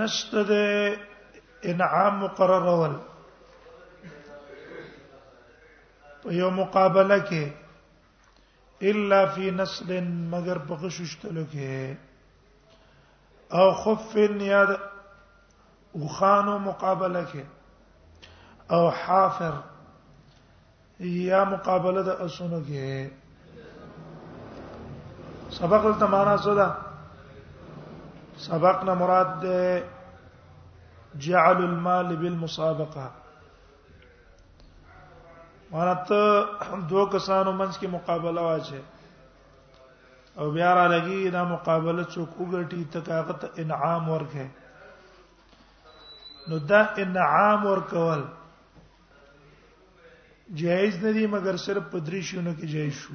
نشته د انعام مقررول په یو مقابله کې الا فی نصب مگر په غششتلو کې او خف یاد وخانو مقابله کې او حافر یا مقابله د اسونو کې سبق ولته معنا څه ده سبق نه مراد ده جعل المال بالمسابقه مرات دو کسانو منځ کې مقابله واچي او بیا را لګي دا مقابله څوک وګټي ته هغه ته انعام ورکه نو دا انعام ورکول جایز نه دی مګر صرف په درې شونه کې جایز شو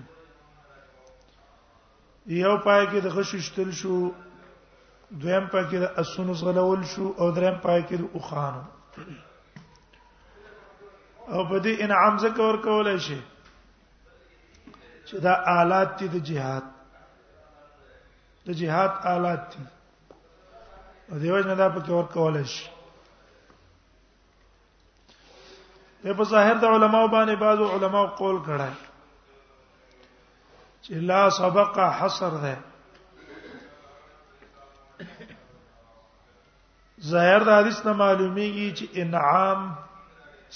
یو پای کې د غشو شتل شو دویم پای کې د اسونو زغلول شو او دریم پای کې د اوخانو او په دې انعام زکه ور کولای شي چې دا آلات دي د جهاد د جهاد آلات دي او دیو جنا دا په کې ور کولای شي په په ظاهر د علماو باندې بعضو علماو قول کړه چې لا سبق حصر ده ظاهر د حدیث نه معلومیږي چې انعام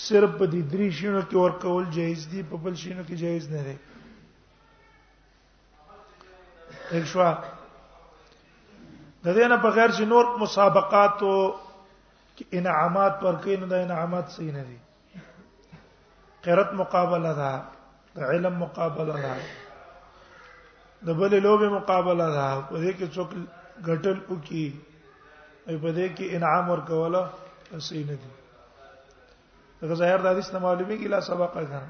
صرف په دې درې شینو کې ورکول جایز دي په بل شینو کې جایز نه دي ایک شو د دې نه په غیر چې نور مسابقات او انعامات ورکې نه د انعامات صحیح نه دي قرت مقابله ده د علم مقابله ده د بل لوبه مقابله ده په دې کې څوک غټل وکي په دې کې انعام ورکوله صحیح نه دي دا ظاهر د حدیث نه معلومیږي لا سبق کړه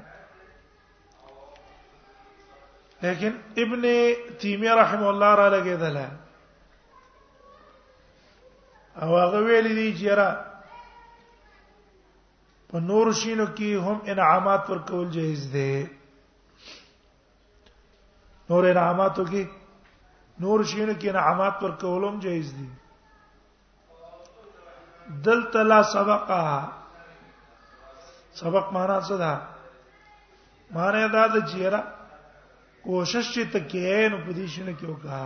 لیکن ابن تیمیه رحم الله را لګیدل او هغه ویل دي چې را په نور شینو کې هم انعامات ورکول جایز دي نور انعاماتو کې نور شینو کې انعامات ورکول هم جایز دي دلته لا سبقها سبق معنا څه ده معنا دا د چیرې کوشش چې تکین په دې شنو کې وکړه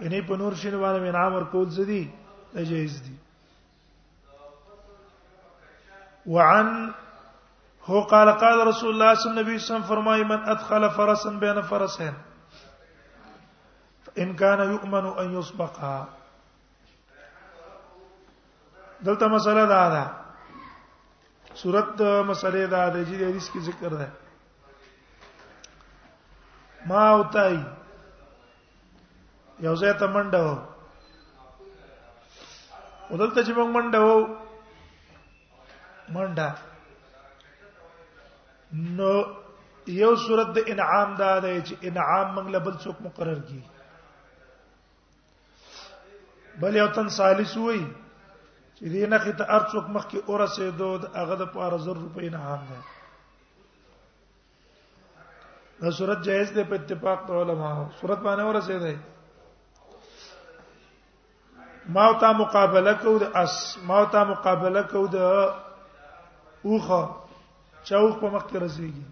یعنی په نور شنو باندې انعام ورکول زدي جایز دي وعن هو قال قال رسول الله صلی الله علیه وسلم فرمای من ادخل فرسا بین فرسین ان کان یؤمن ان یسبق دلته مسله دا ده صورت مسله دا ده چې د حدیث کې ذکر ده ما او تای یو ځای ته منډه و ودلته چې موږ منډه و منډه نو یو صورت د انعام دا دی چې انعام موږ له بل څوک مقرر کی بل یو تن ثالث وای چې دې نه خته ارڅوک مخ کې اورسه دود هغه د 5000 روپۍ نه هم ده دا صورت جائز ده په اتفاق د علما صورت باندې ورسېده ما تا مقابله کو د اس ما تا مقابله کو د اوخه چاوخ په مخ کې رسیږي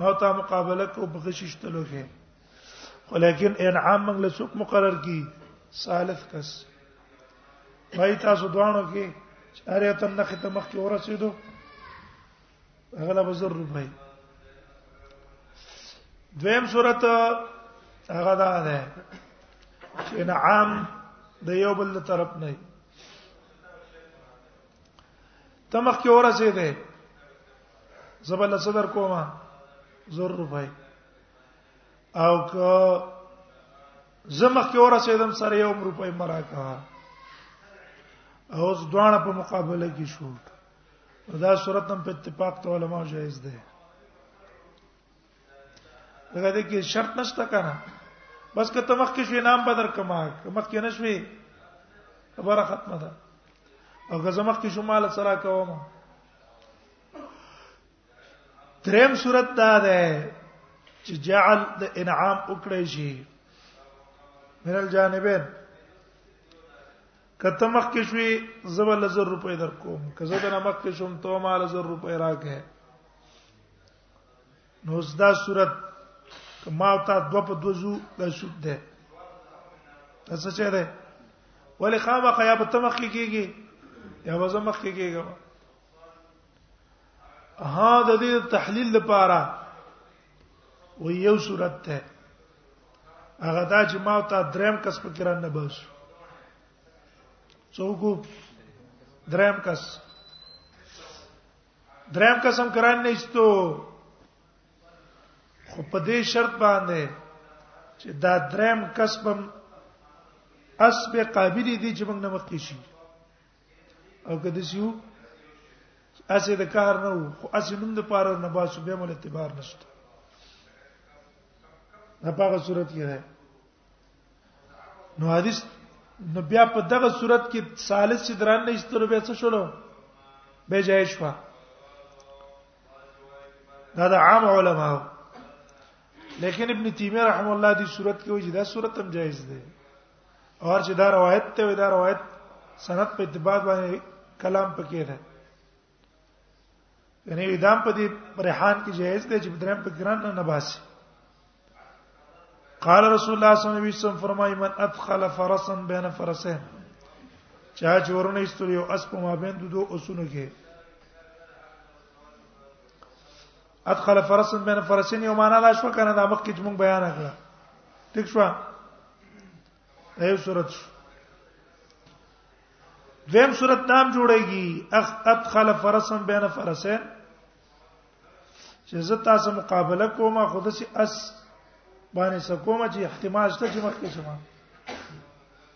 ما تا مقابله کو په غششتلو کې ولیکن انعام موږ له څوک مقرر کی ثالث کس پای تاسو دوانو کې چاره ته نخ ته مخ کې ورسېدو هغه لا بزر روپۍ دویم صورت هغه دا ده چې انعام د یو بل طرف نه تمخ کې اورسه ده زبل صدر کوما زر روپۍ او که زمخ کې اورسه دم سره یو روپۍ مراکا او ځوان په مقابله کې شو دا صورت هم په اتفاق ته علما جایز ده دا دې کې شرط نشته کنه بس که ته مخکې شوې نام بدر کما مخکې نشوي خبره ختمه ده او که زمخ کې شمال سره کوم دریم صورت دا ده چې جعل د انعام وکړي شي من الجانبين کته مخ کې شوي زبر لزر روپې در کوم که زه دنه مخ کې شوم ته مال زر روپې راکې نو دا صورت کما او تا دو په دوزو د شوت ده تاسو چې ده ولې خامہ خیا په تمخ کې کېږي یا به زمخ کې کېږي ها د دې تحلیل لپاره و یو صورت ته هغه دا چې ما ته دریم کس پکې را نه باسو څوک دریم کس دریم کس هم کران نه ایستو خو په دې شرط باندې چې دا دریم کس بم اس به قابلیت دي چې موږ نه مخکې شي او که د سیو اسه د کار نه وو خو اسه نوم د پاره نه باسو به مل اعتبار نشته نه پاغه صورت کې ده نو حدیث نو بیا په دغه صورت کې ثالث چې دران نه استر به څه شولو به جای شو دا د عام علماء لیکن ابن تیمیه رحم الله دی صورت کې وجدا صورت هم جایز ده اور چې دا روایت ته دا روایت سند په اعتبار باندې کلام پکې ده یعنی ادم په دې پرهان کې جایز دی چې بدرم په ګران نه باسي قال رسول الله صلی الله علیه وسلم فرمای من ادخل فرسا بین فرسه چا چې ورونه استوي او اس په مابین دوه اصولو کې ادخل فرسن بین فرسین یو معنا دا شو کنه دا مخ کې موږ بیان کړه ٹھیک شو ایو صورت شو دویم صورت نام جوړیږي اخ ادخل فرسن بین فرسین چې زه تاسو مقابله کوم خو د سي اس باندې سکوم چې احتمال شته چې مخکې شمه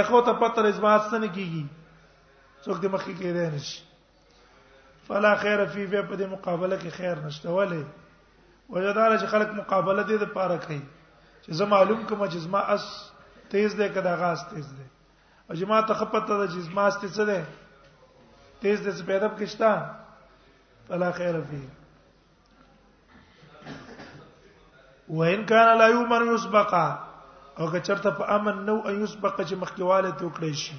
اخو ته پتر اثبات سن کیږي څوک د مخکې کېدای نشي فلا خیر فی به په دې مقابله کې خیر نشته ولې وجدار چې خلک مقابله دې د پاره کوي چې زه معلوم کوم چې زما اس تیز دی کدا غاز تیز دی او جما ته خپته ده چې زما اس تیز دی تیز دې پیدا پکښتا فلا خیر فی وان کان لا یمن یسبقا او که چرته په امن نو ان یسبق چې مخکیواله ته وکړي شي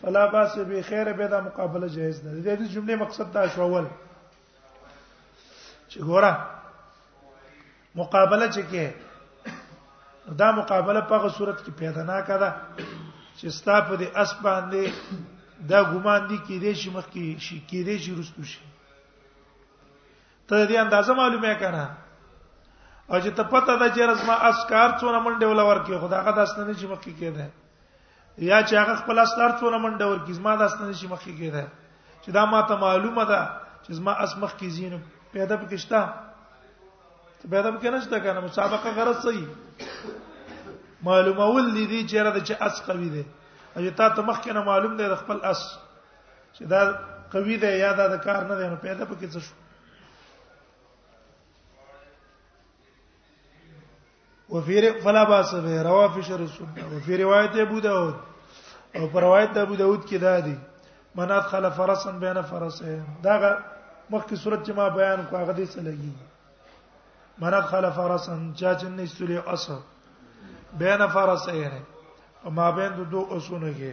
فلا باس به خیر به دا مقابله جایز ده د دې جمله مقصد دا شو اول چې ګوره مقابله چې کې دا مقابله په صورت کې پیدا نه کړه چې ستا په دې اس باندې دا ګمان دي کې دې شي مخ کې شي کې دې شي رستو شي ته دې اندازه معلومه کړه او چې ته پته ده چې رزما اسکار څونه منډه ولا ورکی خدا هغه داس نه چې مخکې کېده یا چې هغه خپل اسکار څونه منډه ورکی زما داس نه چې مخکې کېده چې دا ما ته معلومه ده چې زما اس مخ کې زینو پیدا پکښتا ته پیدا پکې نشته کنه مسابقه غرض صحیح معلومه ول دي چې را د چې اس قوي دي اجه تا ته مخ کې نه معلوم دی د خپل اس چې دا قوی دی یا دا د کار نه دی نو پیدا پکې څه شو وفي فلا باس به روا في شر السنه وفي روايه ابو داود او پر روایت ابو داود کې دا دی من ادخل فرسا بين فرسين دا مخکې صورت چې ما بیان کو هغه دې څه لګي من ادخل فرسا چا چې نه استولې اصل بين فرسين او ما بین د دوه اوسونه کې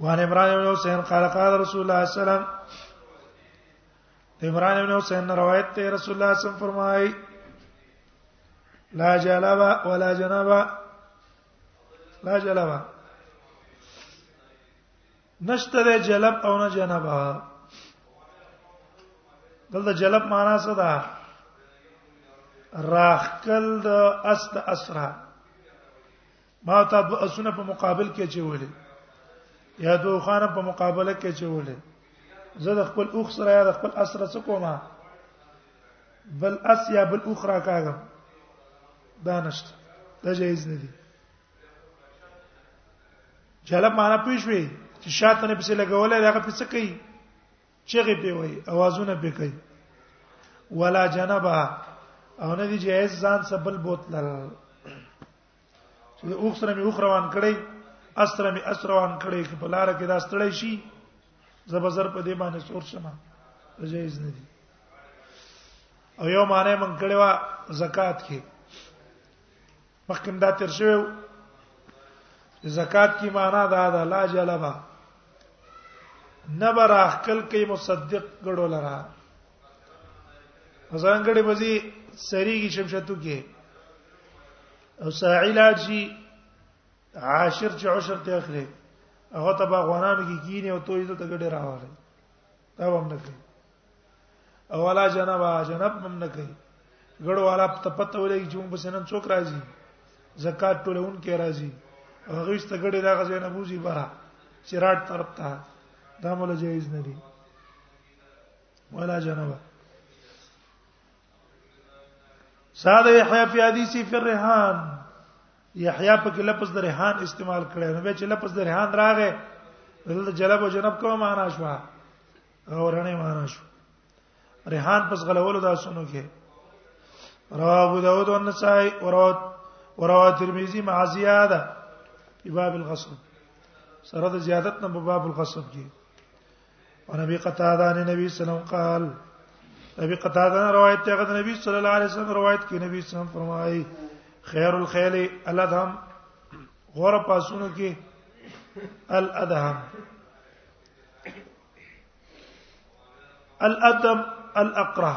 وعن ابراهيم بن حسين قال قال رسول الله صلى الله عليه وسلم ابراهيم بن حسين روایت ته رسول الله صلی الله علیه وسلم فرمایي لا جلبا ولا جنبا لا جلبا نشته د جلب او نه جنبا دلته جلب معنا څه ده راخکل د است اسرا ما ته دوه اسونه په مقابل کې چولې یا دوه خانه په مقابله کې چولې زه د خپل اوخ سره یا د خپل اسره څه کومه بل اس یا بل اخرى کاغم دا نشته دا جایز نه دي جلب معنا پېښوي چې شاته نه پسې لګولې هغه پسې کوي چغې په وای اوازونه به کوي ولا جنبا او نه دي جایز ځان سبل بوتل چې د اوخ سره مې اوخ روان کړي اسره مې اسره روان کړي چې په لار کې دا ستړی شي زبزر په دې باندې سور شمه جایز نه دي او یو معنی من کړي وا زکات کې مخکې دا تر شوی زکات کی معنا دا ده لا جلبا نبر اخکل کی مصدق ګړو لرا ځانګړې بزي سریږي شمشتو کې او ساعی لاړ شي عاشر چې عشر ته اخلي هغه ته په غوانانو کې کینی او توې ته ګډه راوړي دا هم نه کوي او والا جناب جناب هم نه کوي ګړو والا ته پته ولګي چې موږ په سنن څوک راځي زکات ټولون کې راځي هغه است ګډه دا غزې نه بوزي برا چراټ طرف ته دا مول جایز نه دي ولا جنبه ساد یحیی فی حدیثی فی الرهان یحیی په کې لفظ د رهان استعمال کړی نو به چې لفظ د رهان راغې دلته جلب او جنب کومه معنا شو اورنه معنا شو رهان پس غلولو دا سنو کې رواه ابو داود او نسائی او رواه ترمذی مع زیاده په باب الغصب سره د زیادت نه په باب الغصب کې ونبي قتاده عن النبي صلى الله عليه وسلم قال ابي قتاده روایت ته غد نبی صلی الله علیه وسلم روایت کې نبی صلی الله علیه وسلم فرمایي خير الخيل الادهم غور پاسونو کې الادهم الادم الاقرا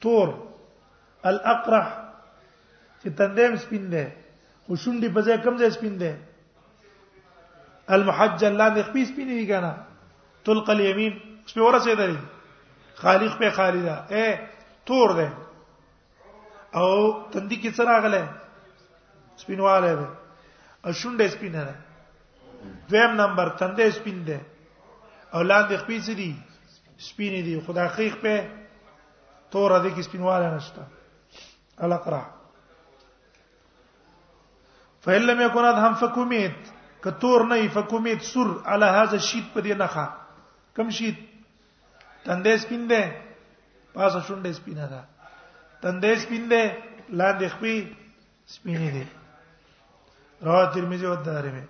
تور الاقرح چې تندم سپین دی خو شونډې په ځای کم ځای سپین دی المحجل لاندې خپې سپین دي کنه تلق اليمين سپې ورسېدلې خالق په خالي ده اے تور ده او تندې کې سره غلې سپینواله ده او شونډې سپینه ده دویم نمبر تندې سپین دی او لاندې خپې څه دي سپینې دي خدا خیخ په تور دې کې سپینواله نشته الاقرا فإن لم يكن أدهم فكميت کتور نه فکومیت سر علی هذا شیت په دې نخا کم شیت تندې سپین ده پاسه شونډې سپینه ده تندې سپین ده لاندې خپې سپینې دي رواه ترمذی او دارمي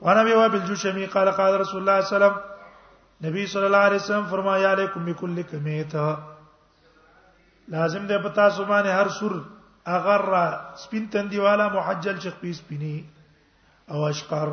وانا بي وابل جوشمي قال قال رسول الله صلى الله عليه وسلم نبی صلی الله علیه وسلم فرمایا علیکم بكل کمیت لازم ده پتا سبحانه هر سر اگر سپین تندی والا محجل چې خپې سپینی او اشقر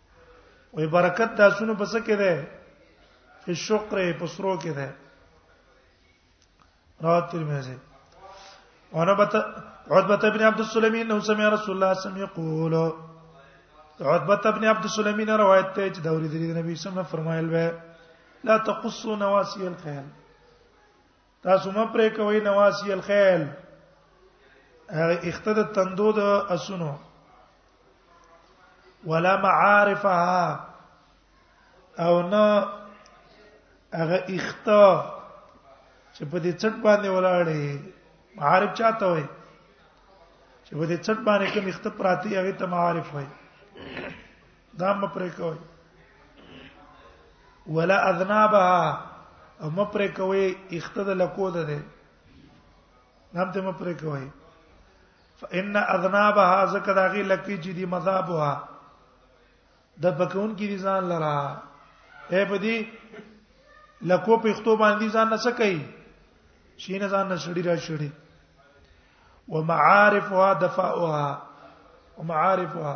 وې برکت تاسو نو پس کې ده په شکر په سرو کې ده رواه ترمذی وانا بت عتبه بن عبد السلمي انه سمع رسول الله صلى الله عليه وسلم يقول عتبه بن عبد السلمي نه روایت ته چې دوري د نبی صلی الله علیه وسلم فرمایل و لا تقصوا نواسي الخيل تاسو مې پرې کوي نواسی الخيل هغه اختد تندو د اسونو ولا معارفها او نه هغه اختا چې په دې څټ باندې ولاړې معارف چاته وي چې په دې څټ باندې کوم اخته پراتی هغه ته معارف وي دا م پرې کوي ولا اذنابها او م پرې کوي اختد لکو ده ده نام ته م پرې کوي فإن اذنابها زکه دا غي لکې چې دي مذابها د بکون کې دي ځان لرا اے په دې لکو په اختو باندې ځان نه سکي شینه ځان نه شړی را شړی ومعارفها دفاعها ومعارفها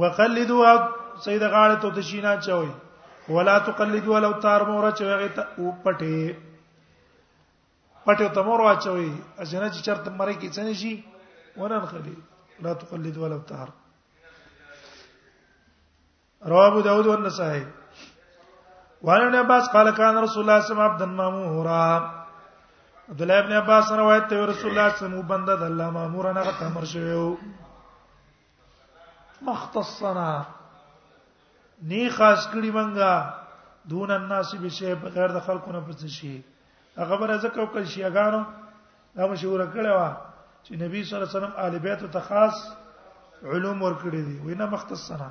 وقلدوا سید غاړه ته تشینا چوي ولا تقلدوا لو تار مور چوي هغه ته او پټه پټه ته مور واچوي اجنه چې چرته مری کې څنګه شي ورن خلی لا تقلدوا لو تار رواه ابو داود او النسائی وعن ابن عباس قال كان رسول الله صلى الله عليه وسلم عبدا مامورا عبد الله ابن عباس روایت ته رسول الله صلی الله علیه وسلم بنده د الله مامور نه غته امر شوی مختصنا نی خاص کړي منګه دون الناس بشی بغیر د خلکو نه پڅ شي دا خبره ځکه وکړ شیعاګانو دا مشهور کړه وا چې نبی صلی الله علیه وسلم آل بیت ته خاص علوم ورکړي دي وینا مختصره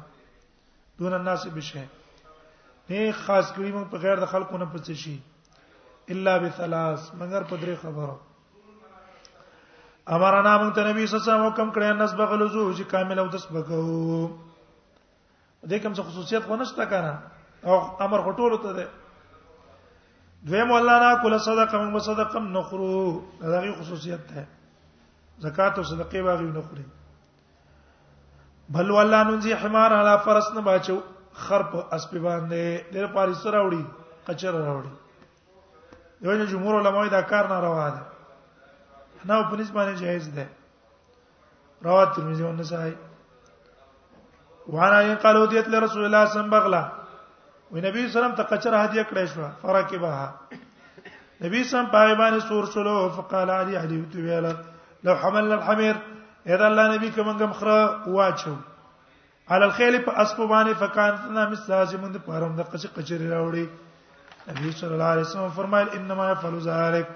دون الناس بشه نه خاص کړی موږ په غیر د خلکو نه پڅ شي الا بثلاث مگر په درې خبرو امرنا موږ ته نبی صلی الله علیه وسلم حکم کړی نسبغ لزو چې کامل او دس بګو دې کوم څه خصوصیت خو نشته کنه او امر غټول ته ده دویم الله نه کول صدقه موږ صدقه نخرو دا غي خصوصیت ده زکات او صدقه باغی نخري بل ولا ننزي حمار علی فرس نه باچو خر په اسب باندې د پاری سره وړي قچر راوړي یو جمهور علماء دا کار نه روا ده نه په نسبت باندې جایز ده رواه ترمذی او نسائی وانا ان قال ودیت لرسول الله صلی الله علیه وسلم بغلا و نبی صلی الله علیه وسلم ته قچر هدیه کړې شو فرکبها نبی سم پای باندې سور شلو فقال علی علی ویلا لو حملنا الحمير اذا الله نبی کومګم خره واچو على الخيل په اسبو باندې فکانت لنا مثل هذه من پرم د قصې قچری راوړي نبی صلی الله علیه وسلم فرمایل انما يفعل ذلك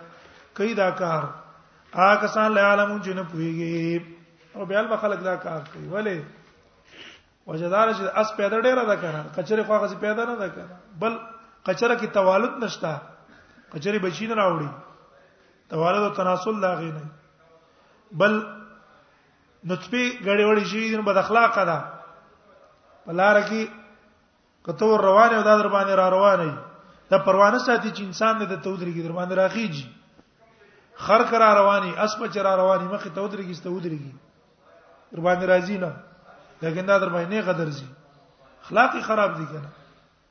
کای دا کار آ کسان لا علم جن پویږي او بیا به خلک دا کار کوي ولی وجدار چې اس پیدا ډیره ده کنه کچره خو غزي پیدا نه ده کنه بل کچره کې توالد نشتا کچره بچی نه راوړي توالد او تناسل لاغې نه بل نطفه غړې وړې شي دین بد اخلاق ده بلاره کې کته ور روانه او دا در باندې را روانه دا پروانه ساتي چې انسان نه د تودريږي در باندې راخیږي خر کرا رواني اسب چر رواني مخ تودريږي ستودريږي در باندې راځي نه لکه دا در باندې غدرځي اخلاق خراب دي کنه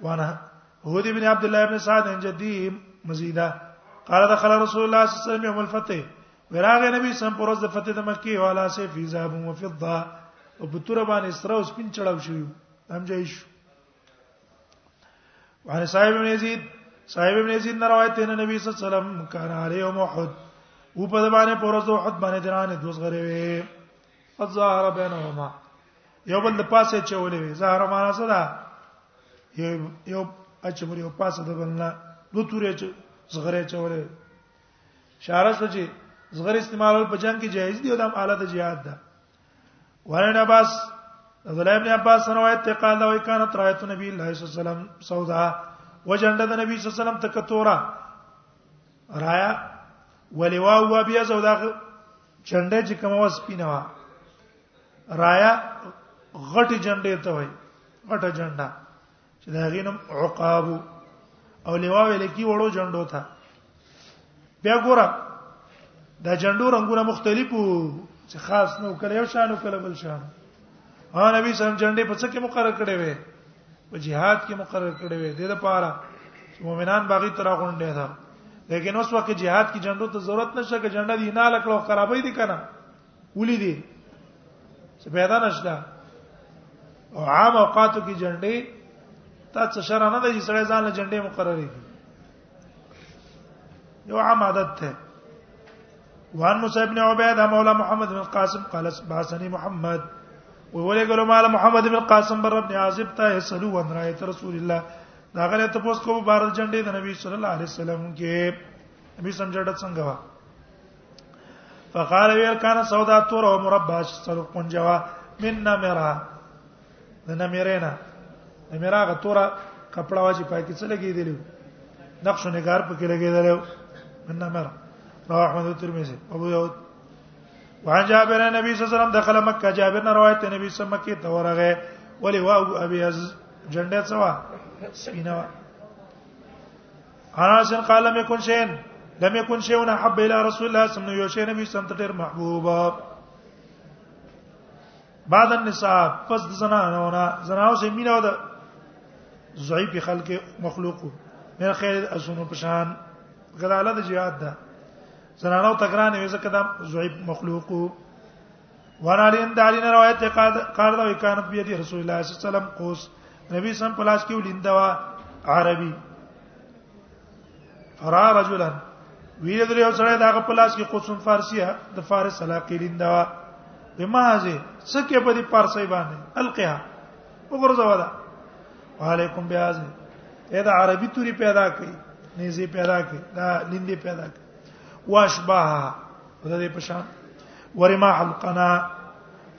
وانا هو دې بن عبد الله بن سعد ان جدي مزيدا قال دخل رسول الله صلى الله عليه وسلم يوم الفتح وراغه نبی سم پر ورځ فتح د مکه او علا سي في ذهب و فضه او په تور باندې سره او سپین چړاو شو هم جاي شو وعن صاحب بن يزيد صاحب بن يزيد نه روایت دی نبی صلی الله عليه وسلم کان علی يوم احد او په باندې پر ورځ احد باندې درانه دوس غره وي الظاهر بینهما یو بل پاسه چولې وي ظاهر معنا څه ده یو یو اچمر یو پاسه د بلنا دوه تورې چې زغره چولې شارس وچی زغره استعمالول په جنگ کې جایز دی او د آلات جهاد ده ورن عباس عبد الله ابن عباس روایت ته قال او کان ترایت نبی الله صلی الله علیه وسلم سودا وجنده د نبی صلی الله علیه وسلم تکتورا رایا ولوا و بیا سودا جنډه چې کومه سپینه وا رایا غټي جنډه ته وای غټه جنډه چې دا غینم عقاب او لوا ویل کی وړو جنډو ته بیا ګوره دا جنډو رنگونه مختلفو چې خاص نو کله یو شانو کله بل شانو ها نبی سم جنډې په څه کې مقرر کړې وې په جهاد کې مقرر کړی وي د لپاره چې مؤمنان باغی تر غونډه ده لیکن اوس وخت جهاد کې جنډو ته ضرورت نشته چې جنډه دی نه لکړو خرابې دي کنه ولې دي چې پیدا نشته او عام اوقاتو کې جنډې تاسو شرع نه دی چې سړی ځان له جنډې مقررې یو عام عادت ته وان موسی ابن عبید مولا محمد بن قاسم قال باسنی محمد وولې ګلو مال محمد بن قاسم بر ابن عازب ته یسلو ون رایت رسول الله دا غره ته پوس کو بار جنډې د نبی صلی الله علیه وسلم کې نبی سم جړه څنګه وا فقال ويل كان سودا تور ومربع شسر قنجوا من نمرا د نمیرینا د میراغه تورا کپڑا واچي پای کې څه لګي دی نقش نگار پکې لګي دی من نمر رواه احمد والترمذي ابو داود وعن جابر النبي صلى الله عليه وسلم دخل مکه جابر نه روایت نبی صلی الله علیه وسلم کې تورغه ولي واو ابي از جنډه څوا سپینا انا سن قال لم يكن شيء لم يكن شيء احب الى رسول الله صلى الله عليه وسلم يوشي نبي صلى الله عليه وسلم محبوبا بعد النساء پس د زنانو نه زنانو سره مینا او د ضعیف خلق مخلوق من خیر اسونو پشان غلاله د جهاد ده زنانو تکران یې ځکه د ضعیف مخلوق ورا لین د علی روایت قال قال دا کانت بیت رسول الله صلی الله علیه وسلم قوس نبی سم پلاس کې ولیندا عربي فرا رجلا ویل درې او سره دا په لاس کې قسم فارسی د فارس علاقې لیندا بمازه سکه په دې پارسي باندې القها وګرځوا دا وعليكم بیاز اې دا عربي توري پیدا کړي نيزي پیدا کړي دا لیندې پیدا کړي واشبه دا دې پشان ورما حلقنا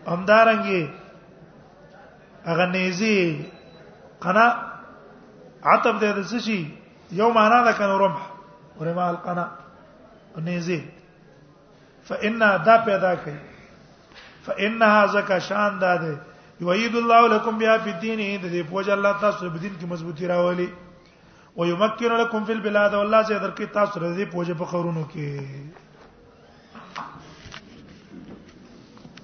همدارنګي اغه نيزي قنا عتب دې د سشي یو معنا ده کنه رمح ورما القنا نيزه فإن دا پیدا کړي فإنها زکه شان ده ده یعید الله لكم بها في الدين د دې پوج الله تاسو په دین کې مضبوطی راولي او یمکن لكم في البلاد والله زه درکې تاسو د دې پوج په خورونو کې